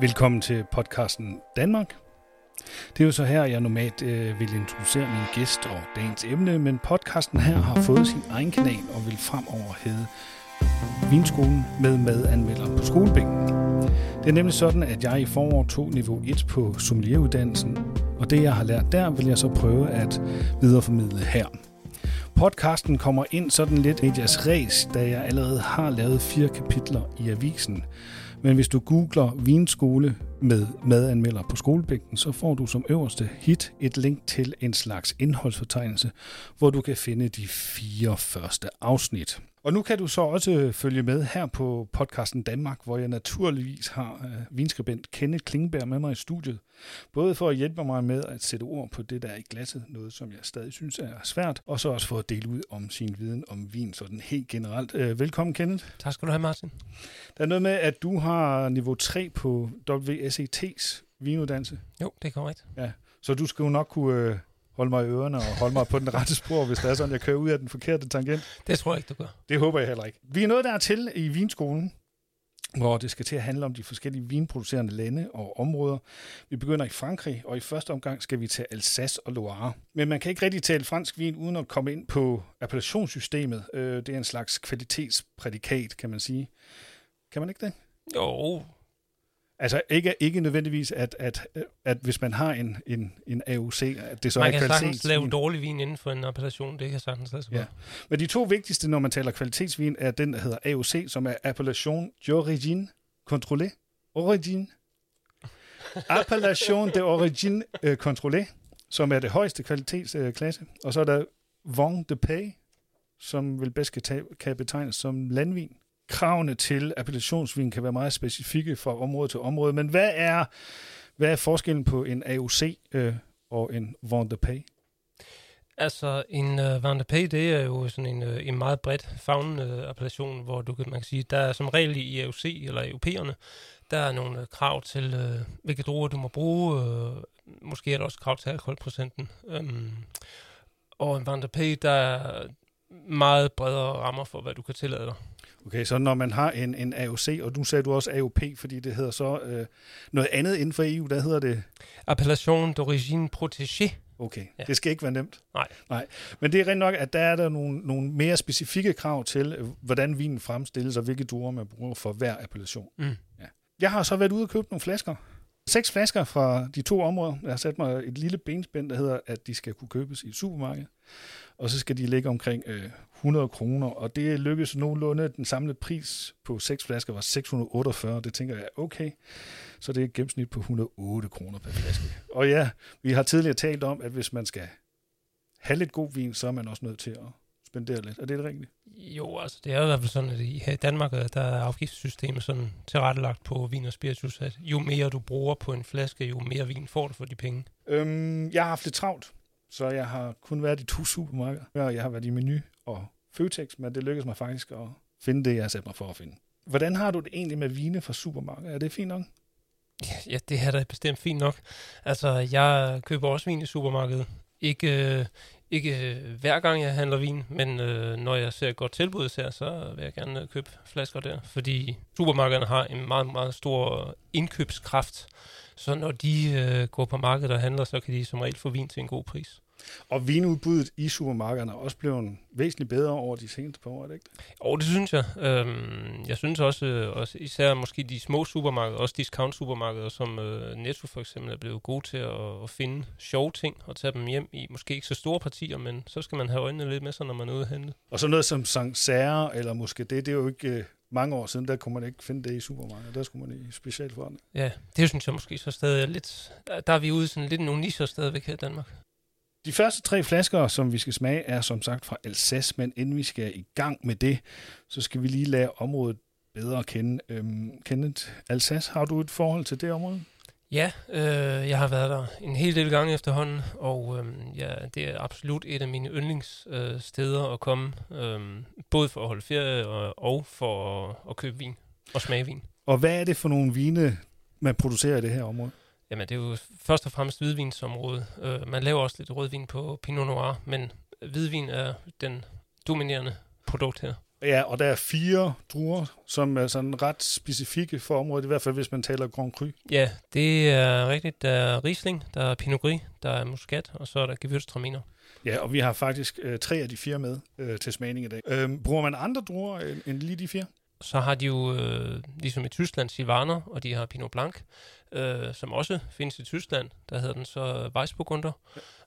Velkommen til podcasten Danmark. Det er jo så her, jeg normalt øh, vil introducere min gæst og dagens emne, men podcasten her har fået sin egen kanal og vil fremover hedde Vinskolen med madanmelder på skolebænken. Det er nemlig sådan, at jeg i forår tog niveau 1 på sommelieruddannelsen, og det jeg har lært der, vil jeg så prøve at videreformidle her. Podcasten kommer ind sådan lidt i jeres ræs, da jeg allerede har lavet fire kapitler i avisen. Men hvis du googler vinskole med madanmelder på skolebænken, så får du som øverste hit et link til en slags indholdsfortegnelse, hvor du kan finde de fire første afsnit. Og nu kan du så også følge med her på podcasten Danmark, hvor jeg naturligvis har uh, vinskribent Kenneth Klingberg med mig i studiet. Både for at hjælpe mig med at sætte ord på det, der er i glasset, noget som jeg stadig synes er svært, og så også for at dele ud om sin viden om vin, sådan helt generelt. Uh, velkommen, Kenneth. Tak skal du have, Martin. Der er noget med, at du har niveau 3 på WSET's vinuddannelse. Jo, det er korrekt. Ja, så du skal jo nok kunne... Uh, holde mig i ørerne og holde mig på den rette spor, hvis det er sådan, jeg kører ud af den forkerte tangent. Det tror jeg ikke, du gør. Det håber jeg heller ikke. Vi er nået dertil i vinskolen, hvor det skal til at handle om de forskellige vinproducerende lande og områder. Vi begynder i Frankrig, og i første omgang skal vi til Alsace og Loire. Men man kan ikke rigtig tale fransk vin uden at komme ind på appellationssystemet. Øh, det er en slags kvalitetsprædikat, kan man sige. Kan man ikke det? Jo, Altså ikke, ikke nødvendigvis, at, at, at hvis man har en, en, en AOC, at det så man er kan sagtens lave dårlig vin inden for en appellation. Det kan sagtens lade sig Ja. Men de to vigtigste, når man taler kvalitetsvin, er den, der hedder AOC, som er Appellation d'origine contrôlée. Origine. Appellation d'origine øh, contrôlée, som er det højeste kvalitetsklasse. Og så er der Vin de Pays, som vel bedst kan, tage, kan betegnes som landvin. Kravene til appellationsvin kan være meget specifikke fra område til område, men hvad er, hvad er forskellen på en AOC øh, og en Vin? Altså, en uh, Van det er jo sådan en, uh, en meget bredt fagnende uh, øh, appellation, hvor du kan, man kan sige, der er som regel i AOC eller europæerne, der er nogle uh, krav til, uh, hvilke druer du må bruge. Uh, måske er der også krav til alkoholprocenten. Um, og en Van der er meget bredere rammer for, hvad du kan tillade dig. Okay, så når man har en, en AOC, og nu sagde du også AOP, fordi det hedder så øh, noget andet inden for EU, der hedder det... Appellation d'origine protégée. Okay, ja. Det skal ikke være nemt. Nej. Nej. Men det er rent nok, at der er der nogle, nogle mere specifikke krav til, øh, hvordan vinen fremstilles, og hvilke druer man bruger for hver appellation. Mm. Ja. Jeg har så været ude og købe nogle flasker. Seks flasker fra de to områder. Jeg har sat mig et lille benspænd, der hedder, at de skal kunne købes i et supermarked. Og så skal de ligge omkring øh, 100 kroner, og det lykkedes nogenlunde. Den samlede pris på seks flasker var 648. Det tænker jeg okay. Så det er et gennemsnit på 108 kroner per flaske. Og ja, vi har tidligere talt om, at hvis man skal have lidt god vin, så er man også nødt til at spendere lidt. Er det rigtigt? Jo, altså det er jo i hvert fald sådan, at i Danmark øh, der er afgiftssystemet sådan tilrettelagt på vin og spiritus, at jo mere du bruger på en flaske, jo mere vin får du for de penge. Øhm, jeg har haft lidt travlt, så jeg har kun været i to supermarkeder. Ja, Jeg har været i Menu og Føtex, men det lykkedes mig faktisk at finde det, jeg har sat mig for at finde. Hvordan har du det egentlig med vine fra supermarkedet? Er det fint nok? Ja, ja, det er da bestemt fint nok. Altså, jeg køber også vin i supermarkedet. Ikke, øh, ikke øh, hver gang jeg handler vin, men øh, når jeg ser et godt tilbud her, så vil jeg gerne øh, købe flasker der. Fordi supermarkederne har en meget, meget stor indkøbskraft. Så når de øh, går på markedet og handler, så kan de som regel få vin til en god pris. Og vinudbuddet i supermarkederne er også blevet væsentligt bedre over de seneste par år, er det ikke det? Og det synes jeg. Øhm, jeg synes også, øh, også, især måske de små supermarkeder, også discount-supermarkeder, som øh, Netto for eksempel er blevet gode til at, at finde sjove ting og tage dem hjem i måske ikke så store partier, men så skal man have øjnene lidt med sig, når man er ude at handle. Og så noget som Sancerre, eller måske det, det er jo ikke øh, mange år siden, der kunne man ikke finde det i supermarkedet. Der skulle man i specialforretning. Ja, det synes jeg måske så stadig er lidt... Der er vi ude sådan lidt nogle nischer stadigvæk her i Danmark. De første tre flasker, som vi skal smage, er som sagt fra Alsace, men inden vi skal i gang med det, så skal vi lige lade området bedre at kende. Øhm, Kenneth, Alsace, har du et forhold til det område? Ja, øh, jeg har været der en hel del gange efterhånden, og øh, ja, det er absolut et af mine yndlingssteder øh, steder at komme, øh, både for at holde ferie og, og for at, at købe vin og smage vin. Og hvad er det for nogle vine, man producerer i det her område? Jamen, det er jo først og fremmest hvidvinsområde. Øh, man laver også lidt rødvin på Pinot Noir, men hvidvin er den dominerende produkt her. Ja, og der er fire druer, som er sådan ret specifikke for området, i hvert fald hvis man taler Grand Cru. Ja, det er rigtigt. Der er Riesling, der er Pinot Gris, der er Muscat, og så er der Gewürztraminer. Ja, og vi har faktisk øh, tre af de fire med øh, til smagning i dag. Øh, bruger man andre druer end, end lige de fire? Så har de jo, øh, ligesom i Tyskland, Silvaner, og de har Pinot Blanc, øh, som også findes i Tyskland. Der hedder den så Weissburgunder.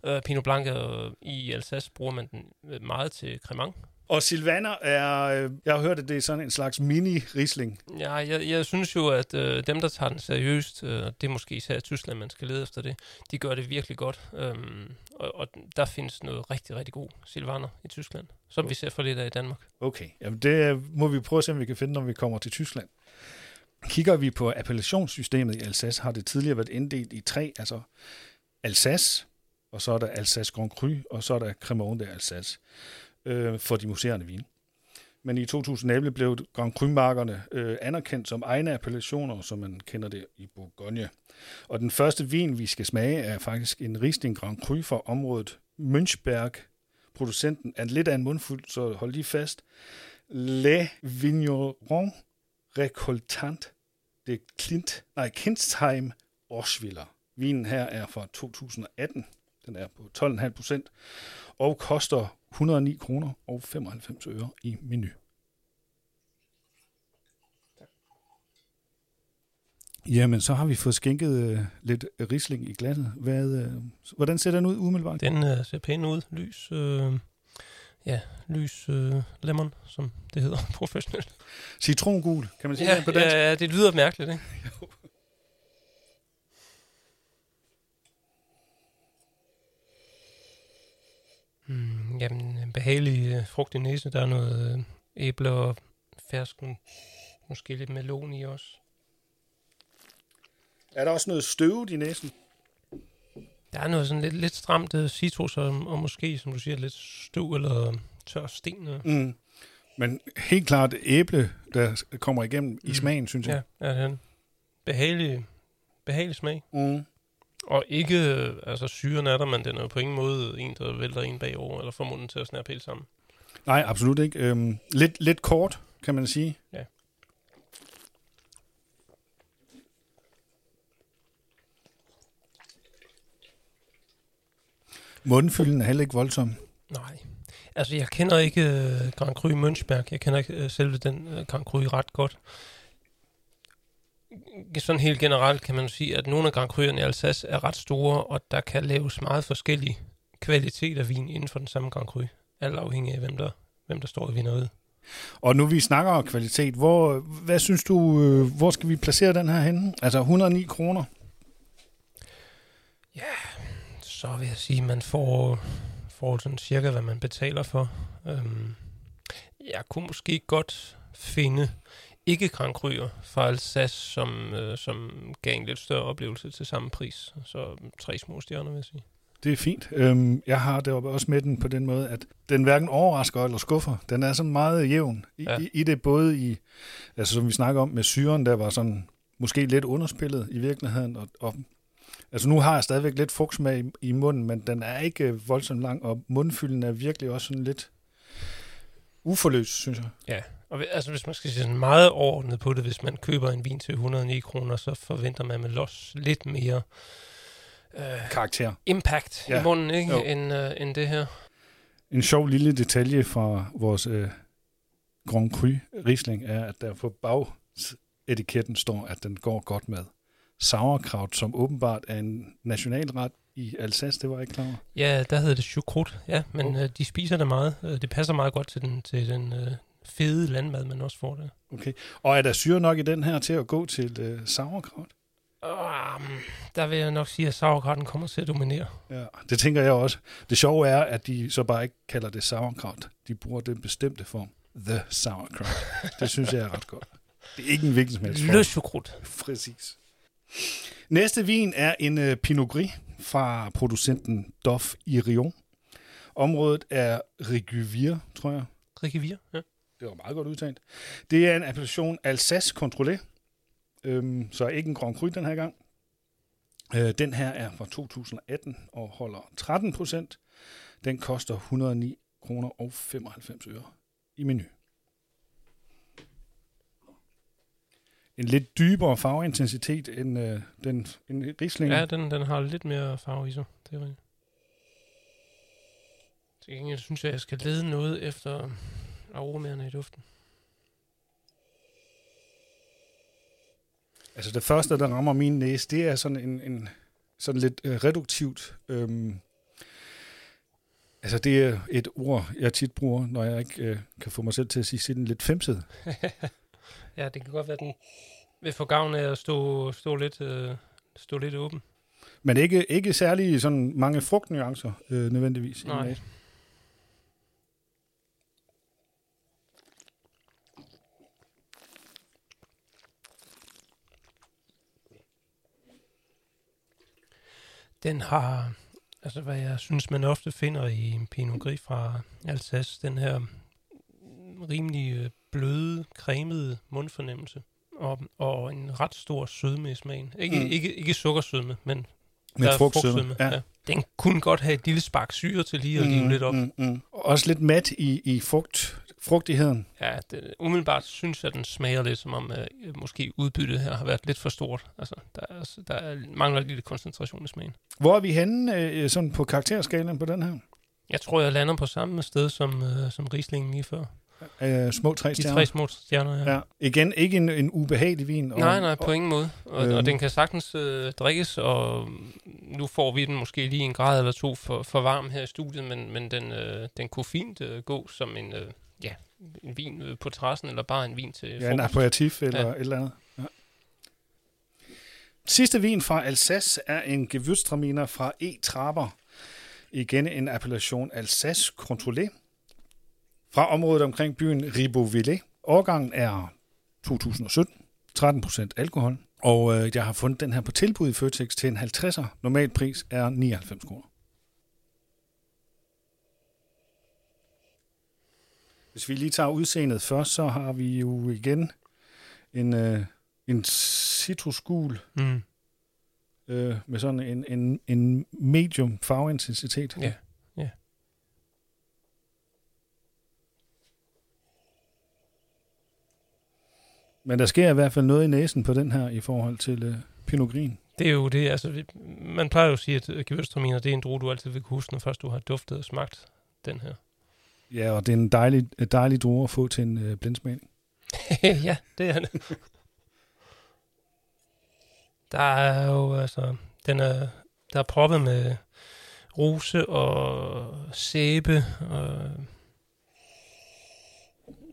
Ja. Øh, Pinot Blanc er, i Alsace bruger man den meget til cremant. Og Silvaner er, øh, jeg har hørt, at det er sådan en slags mini-risling. Ja, jeg, jeg synes jo, at øh, dem, der tager den seriøst, øh, det er måske især i Tyskland, man skal lede efter det, de gør det virkelig godt. Øhm, og, og der findes noget rigtig, rigtig god Silvaner i Tyskland, som okay. vi ser for lidt af i Danmark. Okay, Jamen, det må vi prøve at se, om vi kan finde, når vi kommer til Tyskland. Kigger vi på appellationssystemet i Alsace, har det tidligere været inddelt i tre, altså Alsace, og så er der Alsace Grand Cru, og så er der Cremant de Alsace øh, for de museerne vin. Men i 2011 blev Grand Cru-markerne øh, anerkendt som egne appellationer, som man kender det i Bourgogne. Og den første vin, vi skal smage, er faktisk en Riesling Grand Cru fra området Münchberg. Producenten er lidt af en mundfuld, så hold lige fast. Le Vigneron Recoltant de Klint, nej, Kindsheim Orschwiller. Vinen her er fra 2018. Den er på 12,5 procent og koster 109 kroner og 95 øre i menu. Jamen, så har vi fået skænket øh, lidt risling i glasset. Hvad, øh, hvordan ser den ud umiddelbart? Den øh, ser pæn ud. Lys, øh, ja, lys øh, lemon, som det hedder professionelt. Citrongul, kan man sige ja, det på dansk? Ja, det lyder mærkeligt, ikke? jo. Jamen, en behagelig øh, frugt i næsen. Der er noget øh, æble og fersken. Måske lidt melon i også. Er der også noget støvet i næsen? Der er noget sådan lidt, lidt stramt uh, citrus, og, og måske, som du siger, lidt støv eller tør sten. Mm. Men helt klart æble, der kommer igennem mm. i smagen, synes jeg. Ja, ja den behagelig, behagelig smag. Mm. Og ikke, altså syren er der, men den er på ingen måde en, der vælter en bagover, eller får munden til at snære helt sammen. Nej, absolut ikke. Øhm, lidt, lidt kort, kan man sige. Ja. Mundfylden er heller ikke voldsom. Nej. Altså, jeg kender ikke uh, Grand Cru Münchberg. Jeg kender ikke uh, selve den uh, Grand Cru ret godt sådan helt generelt kan man sige, at nogle af Grand Cru'erne i Alsace er ret store, og der kan laves meget forskellige kvaliteter af vin inden for den samme Grand Cru. Alt afhængig af, hvem der, hvem der står i vineriet. Og nu vi snakker om kvalitet, hvor, hvad synes du, øh, hvor skal vi placere den her henne? Altså 109 kroner? Ja, så vil jeg sige, at man får, får sådan cirka, hvad man betaler for. Øhm, jeg kunne måske godt finde ikke Grand Cru'er fra Alsace, som, øh, som gav en lidt større oplevelse til samme pris. Så tre små stjerner, vil jeg sige. Det er fint. Øhm, jeg har det også med den på den måde, at den hverken overrasker eller skuffer. Den er sådan meget jævn i, ja. i, i det, både i, altså som vi snakker om med syren, der var sådan måske lidt underspillet i virkeligheden, og, og Altså nu har jeg stadigvæk lidt fugtsmag i, i munden, men den er ikke voldsomt lang, og mundfylden er virkelig også sådan lidt uforløst, synes jeg. Ja, og altså, hvis man skal sige sådan meget overordnet på det, hvis man køber en vin til 109 kroner, så forventer man med los lidt mere øh, karakter. Impact ja. i munden, ikke? End, øh, end det her. En sjov lille detalje fra vores øh, Grand Cru Riesling er, at der på bagetiketten står, at den går godt med sauerkraut, som åbenbart er en nationalret i Alsace, det var jeg ikke klar over. Ja, der hedder det choucroute, ja, men oh. øh, de spiser det meget. Øh, det passer meget godt til den, til den øh, fede landmad, man også får der. Okay. Og er der syre nok i den her til at gå til øh, sauerkraut? Um, der vil jeg nok sige, at sauerkrauten kommer til at dominere. Ja, det tænker jeg også. Det sjove er, at de så bare ikke kalder det sauerkraut. De bruger den bestemte form. The sauerkraut. det synes jeg er ret godt. Det er ikke en hvilken som helst form. Præcis. Næste vin er en uh, Pinot Gris fra producenten Doff Irion. Området er Reguvier, tror jeg. Reguvier, ja det var meget godt udtalt. Det er en appellation Alsace Contrôlée, øhm, så ikke en Grand Cru den her gang. Øh, den her er fra 2018 og holder 13 procent. Den koster 109 kroner og 95 øre i menu. En lidt dybere farveintensitet end øh, den end Riesling. Ja, den, den har lidt mere farve i sig. Det er rigtigt. Til gengæld synes jeg, at jeg skal lede noget efter aromaerne i duften. Altså det første, der rammer min næse, det er sådan en, en sådan lidt øh, reduktivt. Øhm, altså det er et ord, jeg tit bruger, når jeg ikke øh, kan få mig selv til at sige sådan lidt femset. ja, det kan godt være, den vil få gavn af at stå, stå, lidt, øh, stå lidt åben. Men ikke, ikke særlig sådan mange frugtnuancer øh, nødvendigvis. Nej. I Den har, altså hvad jeg synes, man ofte finder i en Pinot Gris fra Alsace, den her rimelig øh, bløde, cremede mundfornemmelse. Og, og en ret stor sødme i smagen. Ikke, Mm. mm. ikke, ikke sukkersødme, men Med der er frugtsødme. Ja. Ja. Den kunne godt have et lille spark syre til lige at give lidt op. Mm, mm. Også lidt mat i, i frugt, frugtigheden. Ja, det, umiddelbart synes jeg, at den smager lidt, som om uh, måske udbyttet her har været lidt for stort. Altså, der, er, der er, mangler lidt koncentration i smagen. Hvor er vi henne øh, sådan på karakterskalaen på den her? Jeg tror, jeg lander på samme sted som, uh, som Rieslingen lige før. Øh, små tre De stjerner. tre små stjerner, ja. Ja. Igen, ikke en, en ubehagelig vin. Og, Nej, nej, på og, ingen måde. Og, Øhm. og den kan sagtens øh, drikkes, og nu får vi den måske lige en grad eller to for, for varm her i studiet, men, men den, øh, den kunne fint øh, gå som en, øh, ja, en vin øh, på terrassen, eller bare en vin til Ja, en aperitif eller Ja. et eller andet. Ja. Sidste vin fra Alsace er en Gewürztraminer fra E. Traber. Igen en appellation Alsace Contrôlé. Fra området omkring byen Ribeauvillé. Årgangen er 2017. 13% alkohol. Og øh, jeg har fundet den her på tilbud i Føtex til en 50'er. Normal pris er 99 kroner. Hvis vi lige tager udseendet først, så har vi jo igen en, øh, en citrusgul Mm. øh, med sådan en, en, en medium farveintensitet. Ja, ja. Men der sker i hvert fald noget i næsen på den her i forhold til øh, Pinot Gris. Det er jo det, altså, man plejer jo at sige, at Gewürztraminer, det er en drue, du altid vil kunne huske, når først du har duftet og smagt den her. Ja, og det er en dejlig, dejlig druer at få til en øh, blindsmagning. ja, det er det. Der er jo, altså, den er, der er proppet med rose og sæbe og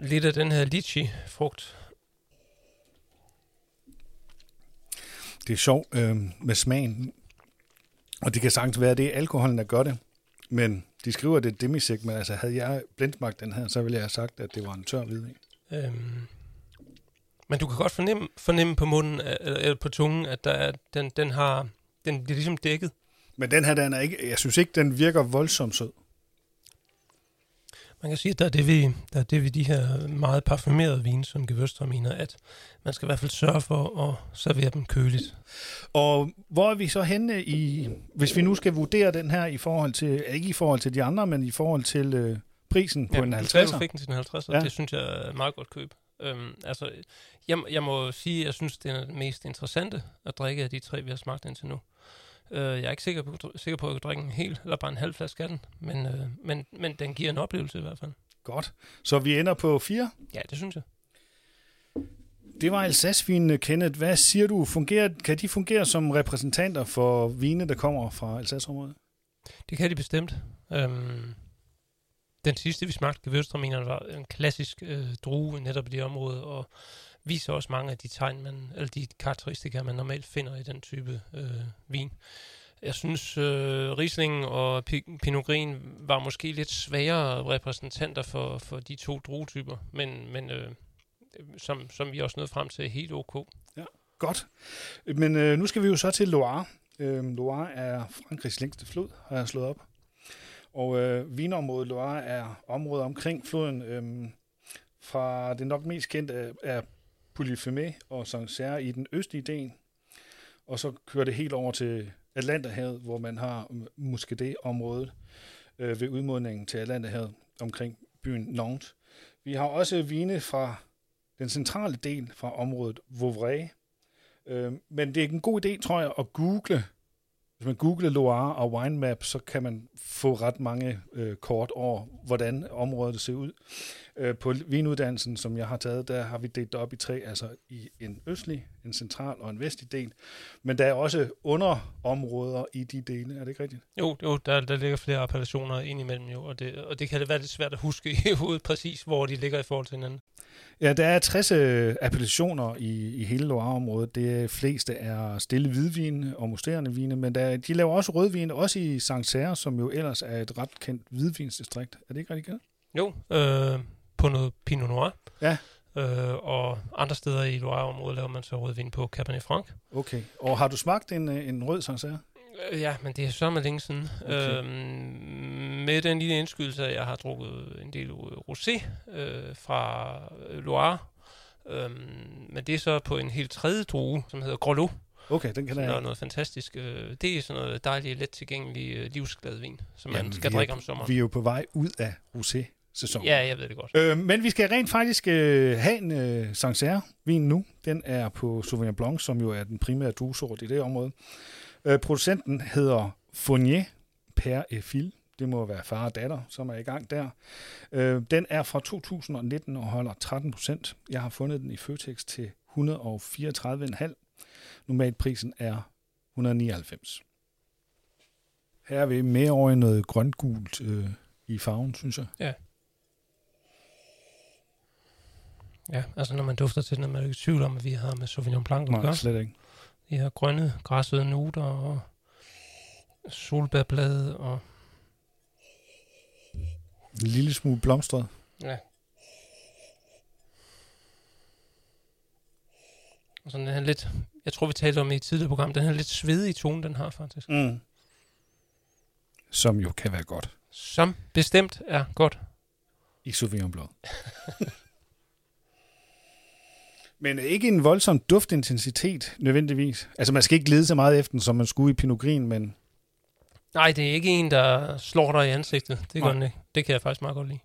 lidt af den her lychee-frugt. Det er sjovt øh, med smagen. Og det kan sagtens være, at det er alkoholen, der gør det. Men de skriver, at det er demisek, men altså havde jeg blindsmagt den her, så ville jeg have sagt, at det var en tør hvidvin. Øhm, men du kan godt fornemme, fornemme på munden, øh, eller, eller på tungen, at der er, den, den har, den det er ligesom dækket. Men den her, den er ikke, jeg synes ikke, den virker voldsomt sød. Man kan sige, at der er det ved, der er det ved de her meget parfumerede vine, som Gewürztraminer, at man skal i hvert fald sørge for at servere dem køligt. Og hvor er vi så henne i, hvis vi nu skal vurdere den her i forhold til, ikke i forhold til de andre, men i forhold til øh, prisen på en sagde, du 50'er? fik den til en 50'er. Ja. Ja. Det synes jeg er et meget godt køb. Øhm, altså, jeg, jeg må sige, at jeg synes, det er den mest interessante at drikke af de tre, vi har smagt indtil nu. Øh, jeg er ikke sikker på, sikker på, at jeg kan drikke en hel, eller bare en halv flaske af den, men, øh, men, men den giver en oplevelse i hvert fald. Godt. Så vi ender på 4. Ja, det synes jeg. Det var Alsace-vinene, Kenneth. Hvad siger du? Fungerer, kan de fungere som repræsentanter for vine, der kommer fra Alsace-området? Det kan de bestemt. Øhm, den sidste, vi smagte, Gewürztraminerne, var en klassisk øh, drue netop i det område, og viser også mange af de tegn, man, eller de karakteristika, man normalt finder i den type øh, vin. Jeg synes, øh, Riesling og Pinot Gris var måske lidt svagere repræsentanter for, for de to druetyper, men, men øh, som, som vi også nåede frem til helt ok. Ja, Godt. Men øh, nu skal vi jo så til Loire. Øh, Loire er Frankrigs længste flod, har jeg slået op. Og øh, vinområdet Loire er området omkring floden. Øh, fra det nok mest kendte er, Polyphemé og og Sancerre i den østlige del. Og så kører det helt over til Atlanterhavet, hvor man har Muscadet-området øh, ved udmodningen til Atlanterhavet omkring byen Nantes. Vi har også vine fra den centrale del fra området Vouvray. Øh, men det er en god idé, tror jeg, at google hvis man googler Loire og Wine Map, så kan man få ret mange øh, kort over, hvordan området ser ud. Øh, på vinuddannelsen, som jeg har taget, der har vi delt op i tre, altså i en østlig, en central og en vestlig del. Men der er også underområder i de dele, er det ikke rigtigt? Jo, jo der, der ligger flere appellationer ind imellem jo, og det, og det kan det være lidt svært at huske i hovedet præcis, hvor de ligger i forhold til hinanden. Ja, der er 60 øh, appellationer i, i hele Loire-området. Det fleste er stille hvidvin og musterende vine, men der, de laver også rødvin, også i Sancerre, som jo ellers er et ret kendt hvidvinsdistrikt. Er det ikke rigtigt? Jo, øh, på noget Pinot Noir. Ja. Øh, og andre steder i Loire-området laver man så rødvin på Cabernet Franc. Okay. Og har du smagt en, øh, en rød Sancerre? Øh, ja, men det er så med længe siden. Okay. Øhm, med den lille indskydelse, at jeg har drukket en del rosé øh, fra Loire. Øhm, men det er så på en helt tredje drue, som hedder Grolot. Okay, den kan jeg. Noget, noget fantastisk. Øh, det er sådan noget dejligt, let tilgængelig, livsglad vin, som Jamen, man skal drikke om sommeren. Vi er jo på vej ud af rosé sæson. Ja, jeg ved det godt. Øh, men vi skal rent faktisk øh, have en øh, Sancerre-vin nu. Den er på Sauvignon Blanc, som jo er den primære druesort i det område. Øh, producenten hedder Fournier Per Efil. Det må være far og datter, som er i gang der. Øh, den er fra 2019 og holder 13 procent. Jeg har fundet den i Føtex til 134,5. Normalt prisen er 199. Her er vi mere over i noget grønt-gult øh, i farven, synes jeg. Ja. Ja, altså når man dufter til den, er man ikke i tvivl om, at vi har med Sauvignon Blanc at Nej, slet ikke. De her grønne, græsvede noter og solbærblade og... En lille smule blomstret. Ja. Og sådan den her lidt, jeg tror vi talte om i et tidligere program, den her lidt svedige tone, den har faktisk. Mm. Som jo kan være godt. Som bestemt er godt. I Sauvignon Blanc. Men ikke en voldsom duftintensitet nødvendigvis. Altså man skal ikke lede så meget efter den, som man skulle i Pinot Gris, men... Nej, det er ikke en, der slår dig i ansigtet. Det gør den ikke. Det kan jeg faktisk meget godt lide.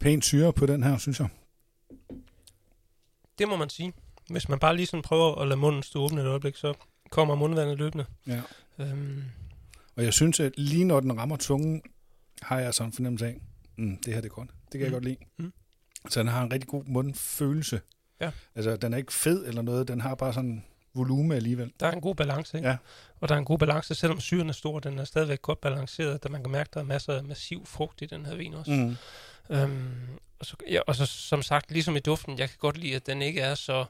Pænt syre på den her, synes jeg. Det må man sige hvis man bare lige sådan prøver at lade munden stå åben et øjeblik, så kommer mundvandet løbende. Ja. Øhm. Og jeg synes, at lige når den rammer tungen, har jeg sådan en fornemmelse af, mm, det her det er godt. Det kan mm. jeg godt lide. Mm. Så den har en rigtig god mundfølelse. Ja. Altså, den er ikke fed eller noget, den har bare sådan volume alligevel. Der er en god balance, ikke? Ja. Og der er en god balance, selvom syren er stor, den er stadigvæk godt balanceret, da man kan mærke, at der er masser af massiv frugt i den her vin også. Mm. Øhm, og, så, ja, og så som sagt, ligesom i duften, jeg kan godt lide, at den ikke er så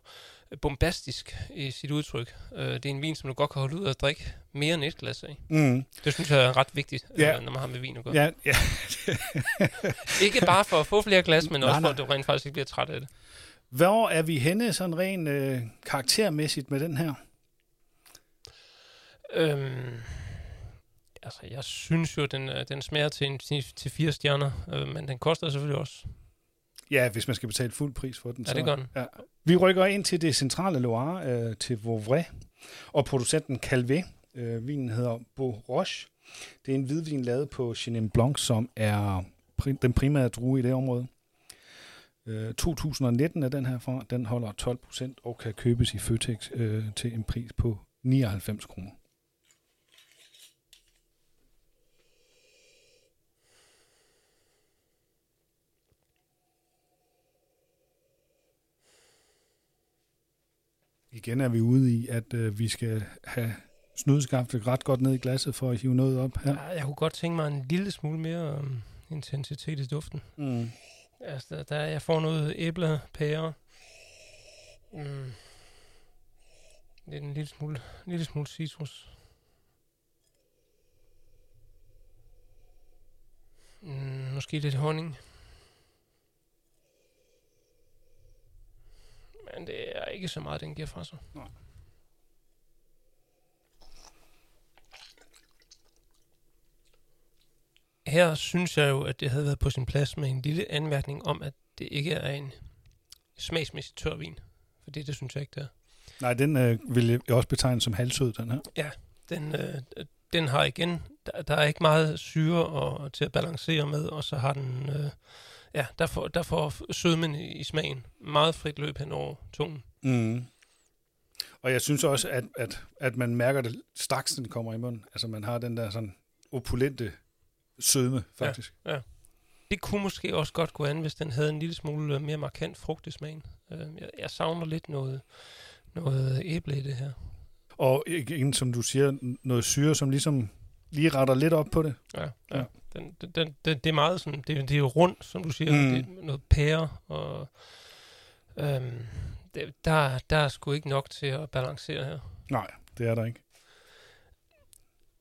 bombastisk i sit udtryk. Øh, det er en vin, som du godt kan holde ud og drikke mere end et glas af. Mm. Det synes jeg er ret vigtigt, ja. øh, når man har med vin at gøre. Ja, ja. ikke bare for at få flere glas, men nej, også for, at du rent faktisk ikke bliver træt af det. Hvor er vi henne sådan rent øh, karaktermæssigt med den her? Øhm, altså, jeg synes jo, den, den smager til, en, til fire stjerner, øh, men den koster selvfølgelig også. Ja, hvis man skal betale fuld pris for den. Ja, så, det gør den. Ja. Vi rykker ind til det centrale Loire, øh, til Vouvray, og producenten Calvé. Øh, vinen hedder Beau Roche. Det er en hvidvin lavet på Chenin Blanc, som er prim- den primære drue i det område. Øh, 2019 er den her fra. Den holder 12 procent og kan købes i Føtex øh, til en pris på 99 kroner. Igen er vi ude i, at øh, vi skal have snudskaftet ret godt ned i glasset for at hive noget op her. Ja, jeg kunne godt tænke mig en lille smule mere um, intensitet i duften. Mm. Altså, der, der, jeg får noget æble, pære. Mm. Lidt en lille smule, en lille smule citrus. Mm, måske lidt honning. Men det er ikke så meget, den giver fra sig. Nej. Her synes jeg jo, at det havde været på sin plads med en lille anmærkning om, at det ikke er en smagsmæssig tør vin. For det, det synes jeg ikke, det er. Nej, den øh, vil jeg også betegne som halvsød, den her. Ja, den, øh, den har igen, der, der er ikke meget syre og, til at balancere med, og så har den, øh, ja, der får, der får sødmen i, smagen meget frit løb hen over tungen. Mm. Og jeg synes også, at, at, at man mærker det straks, den kommer i munden. Altså man har den der sådan opulente sødme, faktisk. Ja, ja. Det kunne måske også godt gå an, hvis den havde en lille smule mere markant frugt i smagen. Øh, jeg, jeg savner lidt noget, noget æble i det her. Og igen, som du siger, noget syre, som ligesom lige retter lidt op på det. Ja, ja. ja. Den, den, den, det er meget sådan, det, det er rundt, som du siger, mm. det er noget pære, og øhm, det, der, der er sgu ikke nok til at balancere her. Nej, det er der ikke.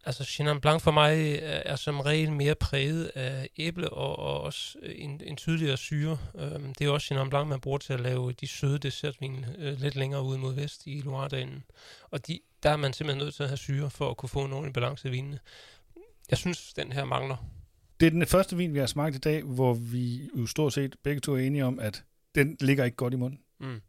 Altså Chenin Blanc for mig er, er som regel mere præget af æble og, og også en, en tydeligere syre. Øhm, det er også Chenin Blanc, man bruger til at lave de søde dessertvin øh, lidt længere ude mod vest i Loire-dalen. Og de, der er man simpelthen nødt til at have syre for at kunne få en ordentlig balance i vinene. Jeg synes, den her mangler. Det er den første vin, vi har smagt i dag, hvor vi jo stort set begge to er enige om, at den ligger ikke godt i munden. Mm.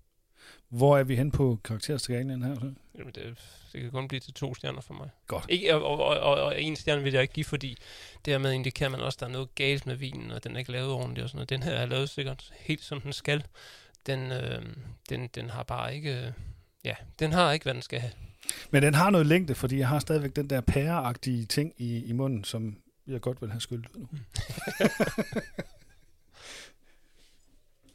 Hvor er vi hen på karakterskalaen her? Så? Jamen, det, det kan kun blive til to stjerner for mig. Godt. Ikke, og, og, og, og en stjerne vil jeg ikke give, fordi dermed indikerer man også, at der er noget galt med vinen, og den er ikke lavet ordentligt og sådan noget. Den her er lavet sikkert helt som den skal. Den, øh, den, den har bare ikke... Øh, ja, den har ikke, hvad den skal have. Men den har noget længde, fordi jeg har stadigvæk den der pæreagtige ting i, i munden, som jeg godt vil have skyldt ud nu.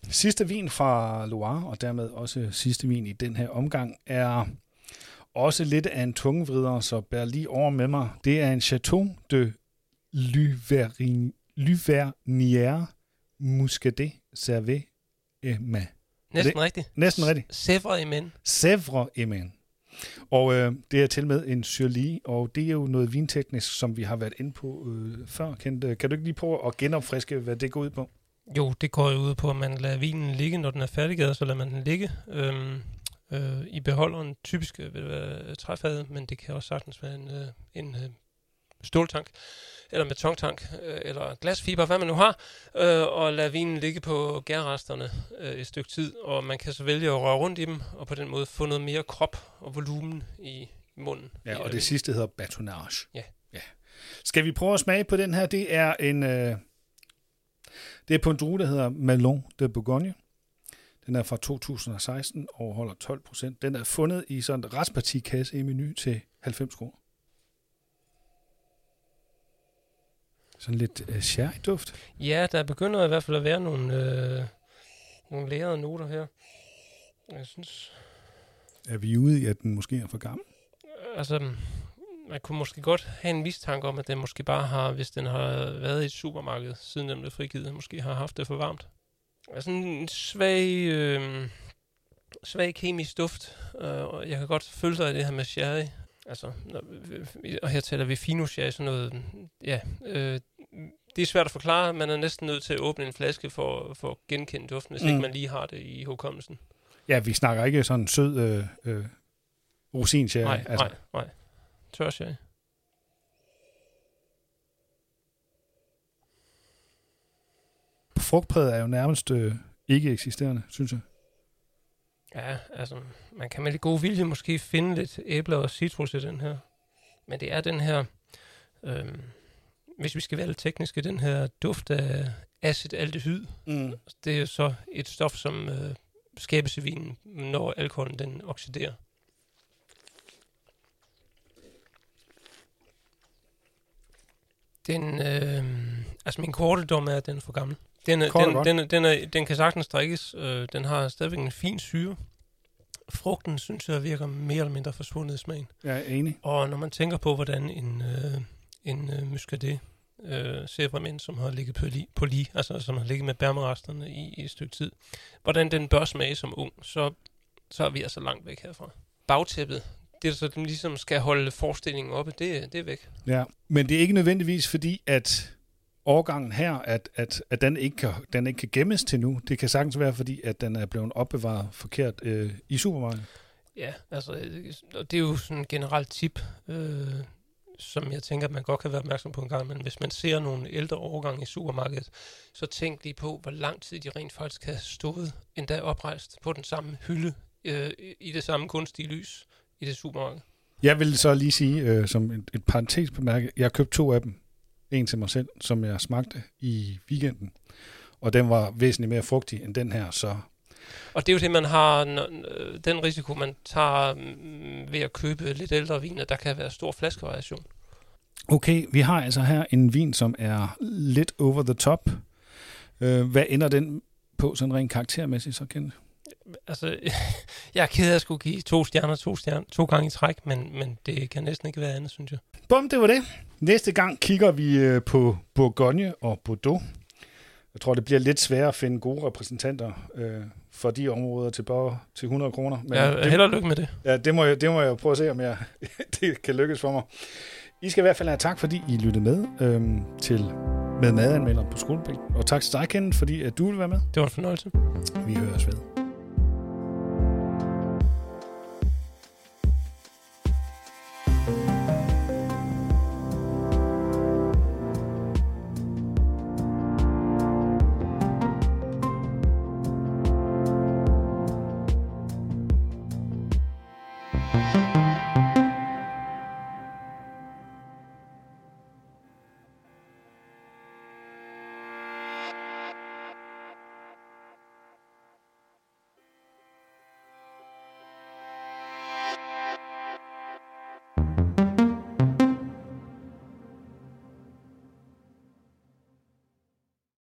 Sidste vin fra Loire, og dermed også sidste vin i den her omgang, er også lidt af en tungvrider, så bær lige over med mig. Det er en Chateau de Luvernière Muscadet Servet Emma. Næsten rigtigt. Næsten rigtigt. Sèvres Emen. Sèvres Emen. Og øh, det er til med en syrlig, og det er jo noget vinteknisk, som vi har været inde på øh, før. Kan, kan du ikke lige prøve at genopfriske, hvad det går ud på? Jo, det går ud på, at man lader vinen ligge, når den er færdiggjort, så lader man den ligge øhm, øh, i beholderen. Typisk vil det være træfadet, men det kan også sagtens være en, øh, en øh, ståltank, eller betontank, øh, eller glasfiber, hvad man nu har, øh, og lade vinen ligge på gærresterne øh, et stykke tid, og man kan så vælge at røre rundt i dem, og på den måde få noget mere krop og volumen i munden. Ja, og det sidste hedder batonage. Ja. ja. Skal vi prøve at smage på den her? Det er en... Øh det er på en drue, der hedder Malon de Bourgogne. Den er fra 2016 og holder 12 procent. Den er fundet i sådan en retspartikasse i menu til 90 kroner. Sådan lidt øh, sherry-duft. Ja, der begynder i hvert fald at være nogle, øh, nogle lærede noter her. Jeg synes... Er vi ude i, at den måske er for gammel? Altså, man kunne måske godt have en mistanke om, at den måske bare har, hvis den har været i et supermarked, siden den blev frigivet, måske har haft det for varmt. Altså en svag, øh, svag kemisk duft, øh, og jeg kan godt følge sig i det her med sherry. Altså, når, og her taler vi fino sherry, sådan noget, ja, øh, det er svært at forklare. Man er næsten nødt til at åbne en flaske for, for at genkende duften, hvis mm. ikke man lige har det i hukommelsen. Ja, vi snakker ikke sådan sød øh, øh, rosin sherry. Nej, altså. nej, nej. Tør jeg. Frugtpræget er jo nærmest øh, ikke eksisterende, synes jeg. Ja, altså, man kan med lidt god vilje måske finde lidt æbler og citrus i den her. Men det er den her, øh, hvis vi skal være lidt tekniske, den her duft af acetaldehyd. Mm. Det er så et stof, som øh, skabes i vinen, når alkoholen den oxiderer. Den, øh, altså min korte dom er, at den er for gammel. Den, er, den, den, den, er, den kan sagtens drikkes. Øh, den har stadigvæk en fin syre. Frugten, synes jeg, virker mere eller mindre forsvundet i smagen. Jeg er enig. Og når man tænker på, hvordan en, øh, en øh, muscadet øh, Severmænd, som har ligget på li, på li, altså som har ligget med bærmeresterne i, i et stykke tid, hvordan den bør smage som ung, så, så er vi altså langt væk herfra. Bagtæppet, det, så den ligesom skal holde forestillingen oppe, det, det er væk. Ja, men det er ikke nødvendigvis fordi, at årgangen her, at, at, at den, ikke kan, den ikke kan gemmes til nu. Det kan sagtens være, fordi at den er blevet opbevaret forkert øh, i supermarkedet. Ja, altså det er jo sådan en generelt tip, øh, som jeg tænker, at man godt kan være opmærksom på en gang, men hvis man ser nogle ældre årgange i supermarkedet, så tænk lige på, hvor lang tid de rent faktisk har stået endda oprejst på den samme hylde øh, i det samme kunstige lys i det supermarked. Jeg vil så lige sige, øh, som et, et parentes bemærke, jeg har købt to af dem. En til mig selv, som jeg smagte i weekenden. Og den var væsentligt mere frugtig end den her, så Og det er jo det, man har, øh, den risiko, man tager mm, ved at købe lidt ældre vin, at der kan være stor flaskevariation. Okay, vi har altså her en vin, som er lidt over the top. Øh, hvad ender den på sådan rent karaktermæssigt, så Kent? Altså, jeg er ked af at skulle give to stjerner, to, stjerner, to gange i træk, men, men det kan næsten ikke være andet, synes jeg. Bum, det var det. Næste gang kigger vi øh, på Bourgogne og Bordeaux. Jeg tror, det bliver lidt sværere at finde gode repræsentanter øh, for de områder til bare til 100 kroner. Men jeg det, held og lykke med det. ja, det, må jeg, det må jeg prøve at se, om jeg, det kan lykkes for mig. I skal i hvert fald have tak, fordi I lyttede med øh, til med madanmelder på skolebænken. Og tak til dig, Kenneth, fordi at du vil være med. Det var en fornøjelse. Vi høres ved.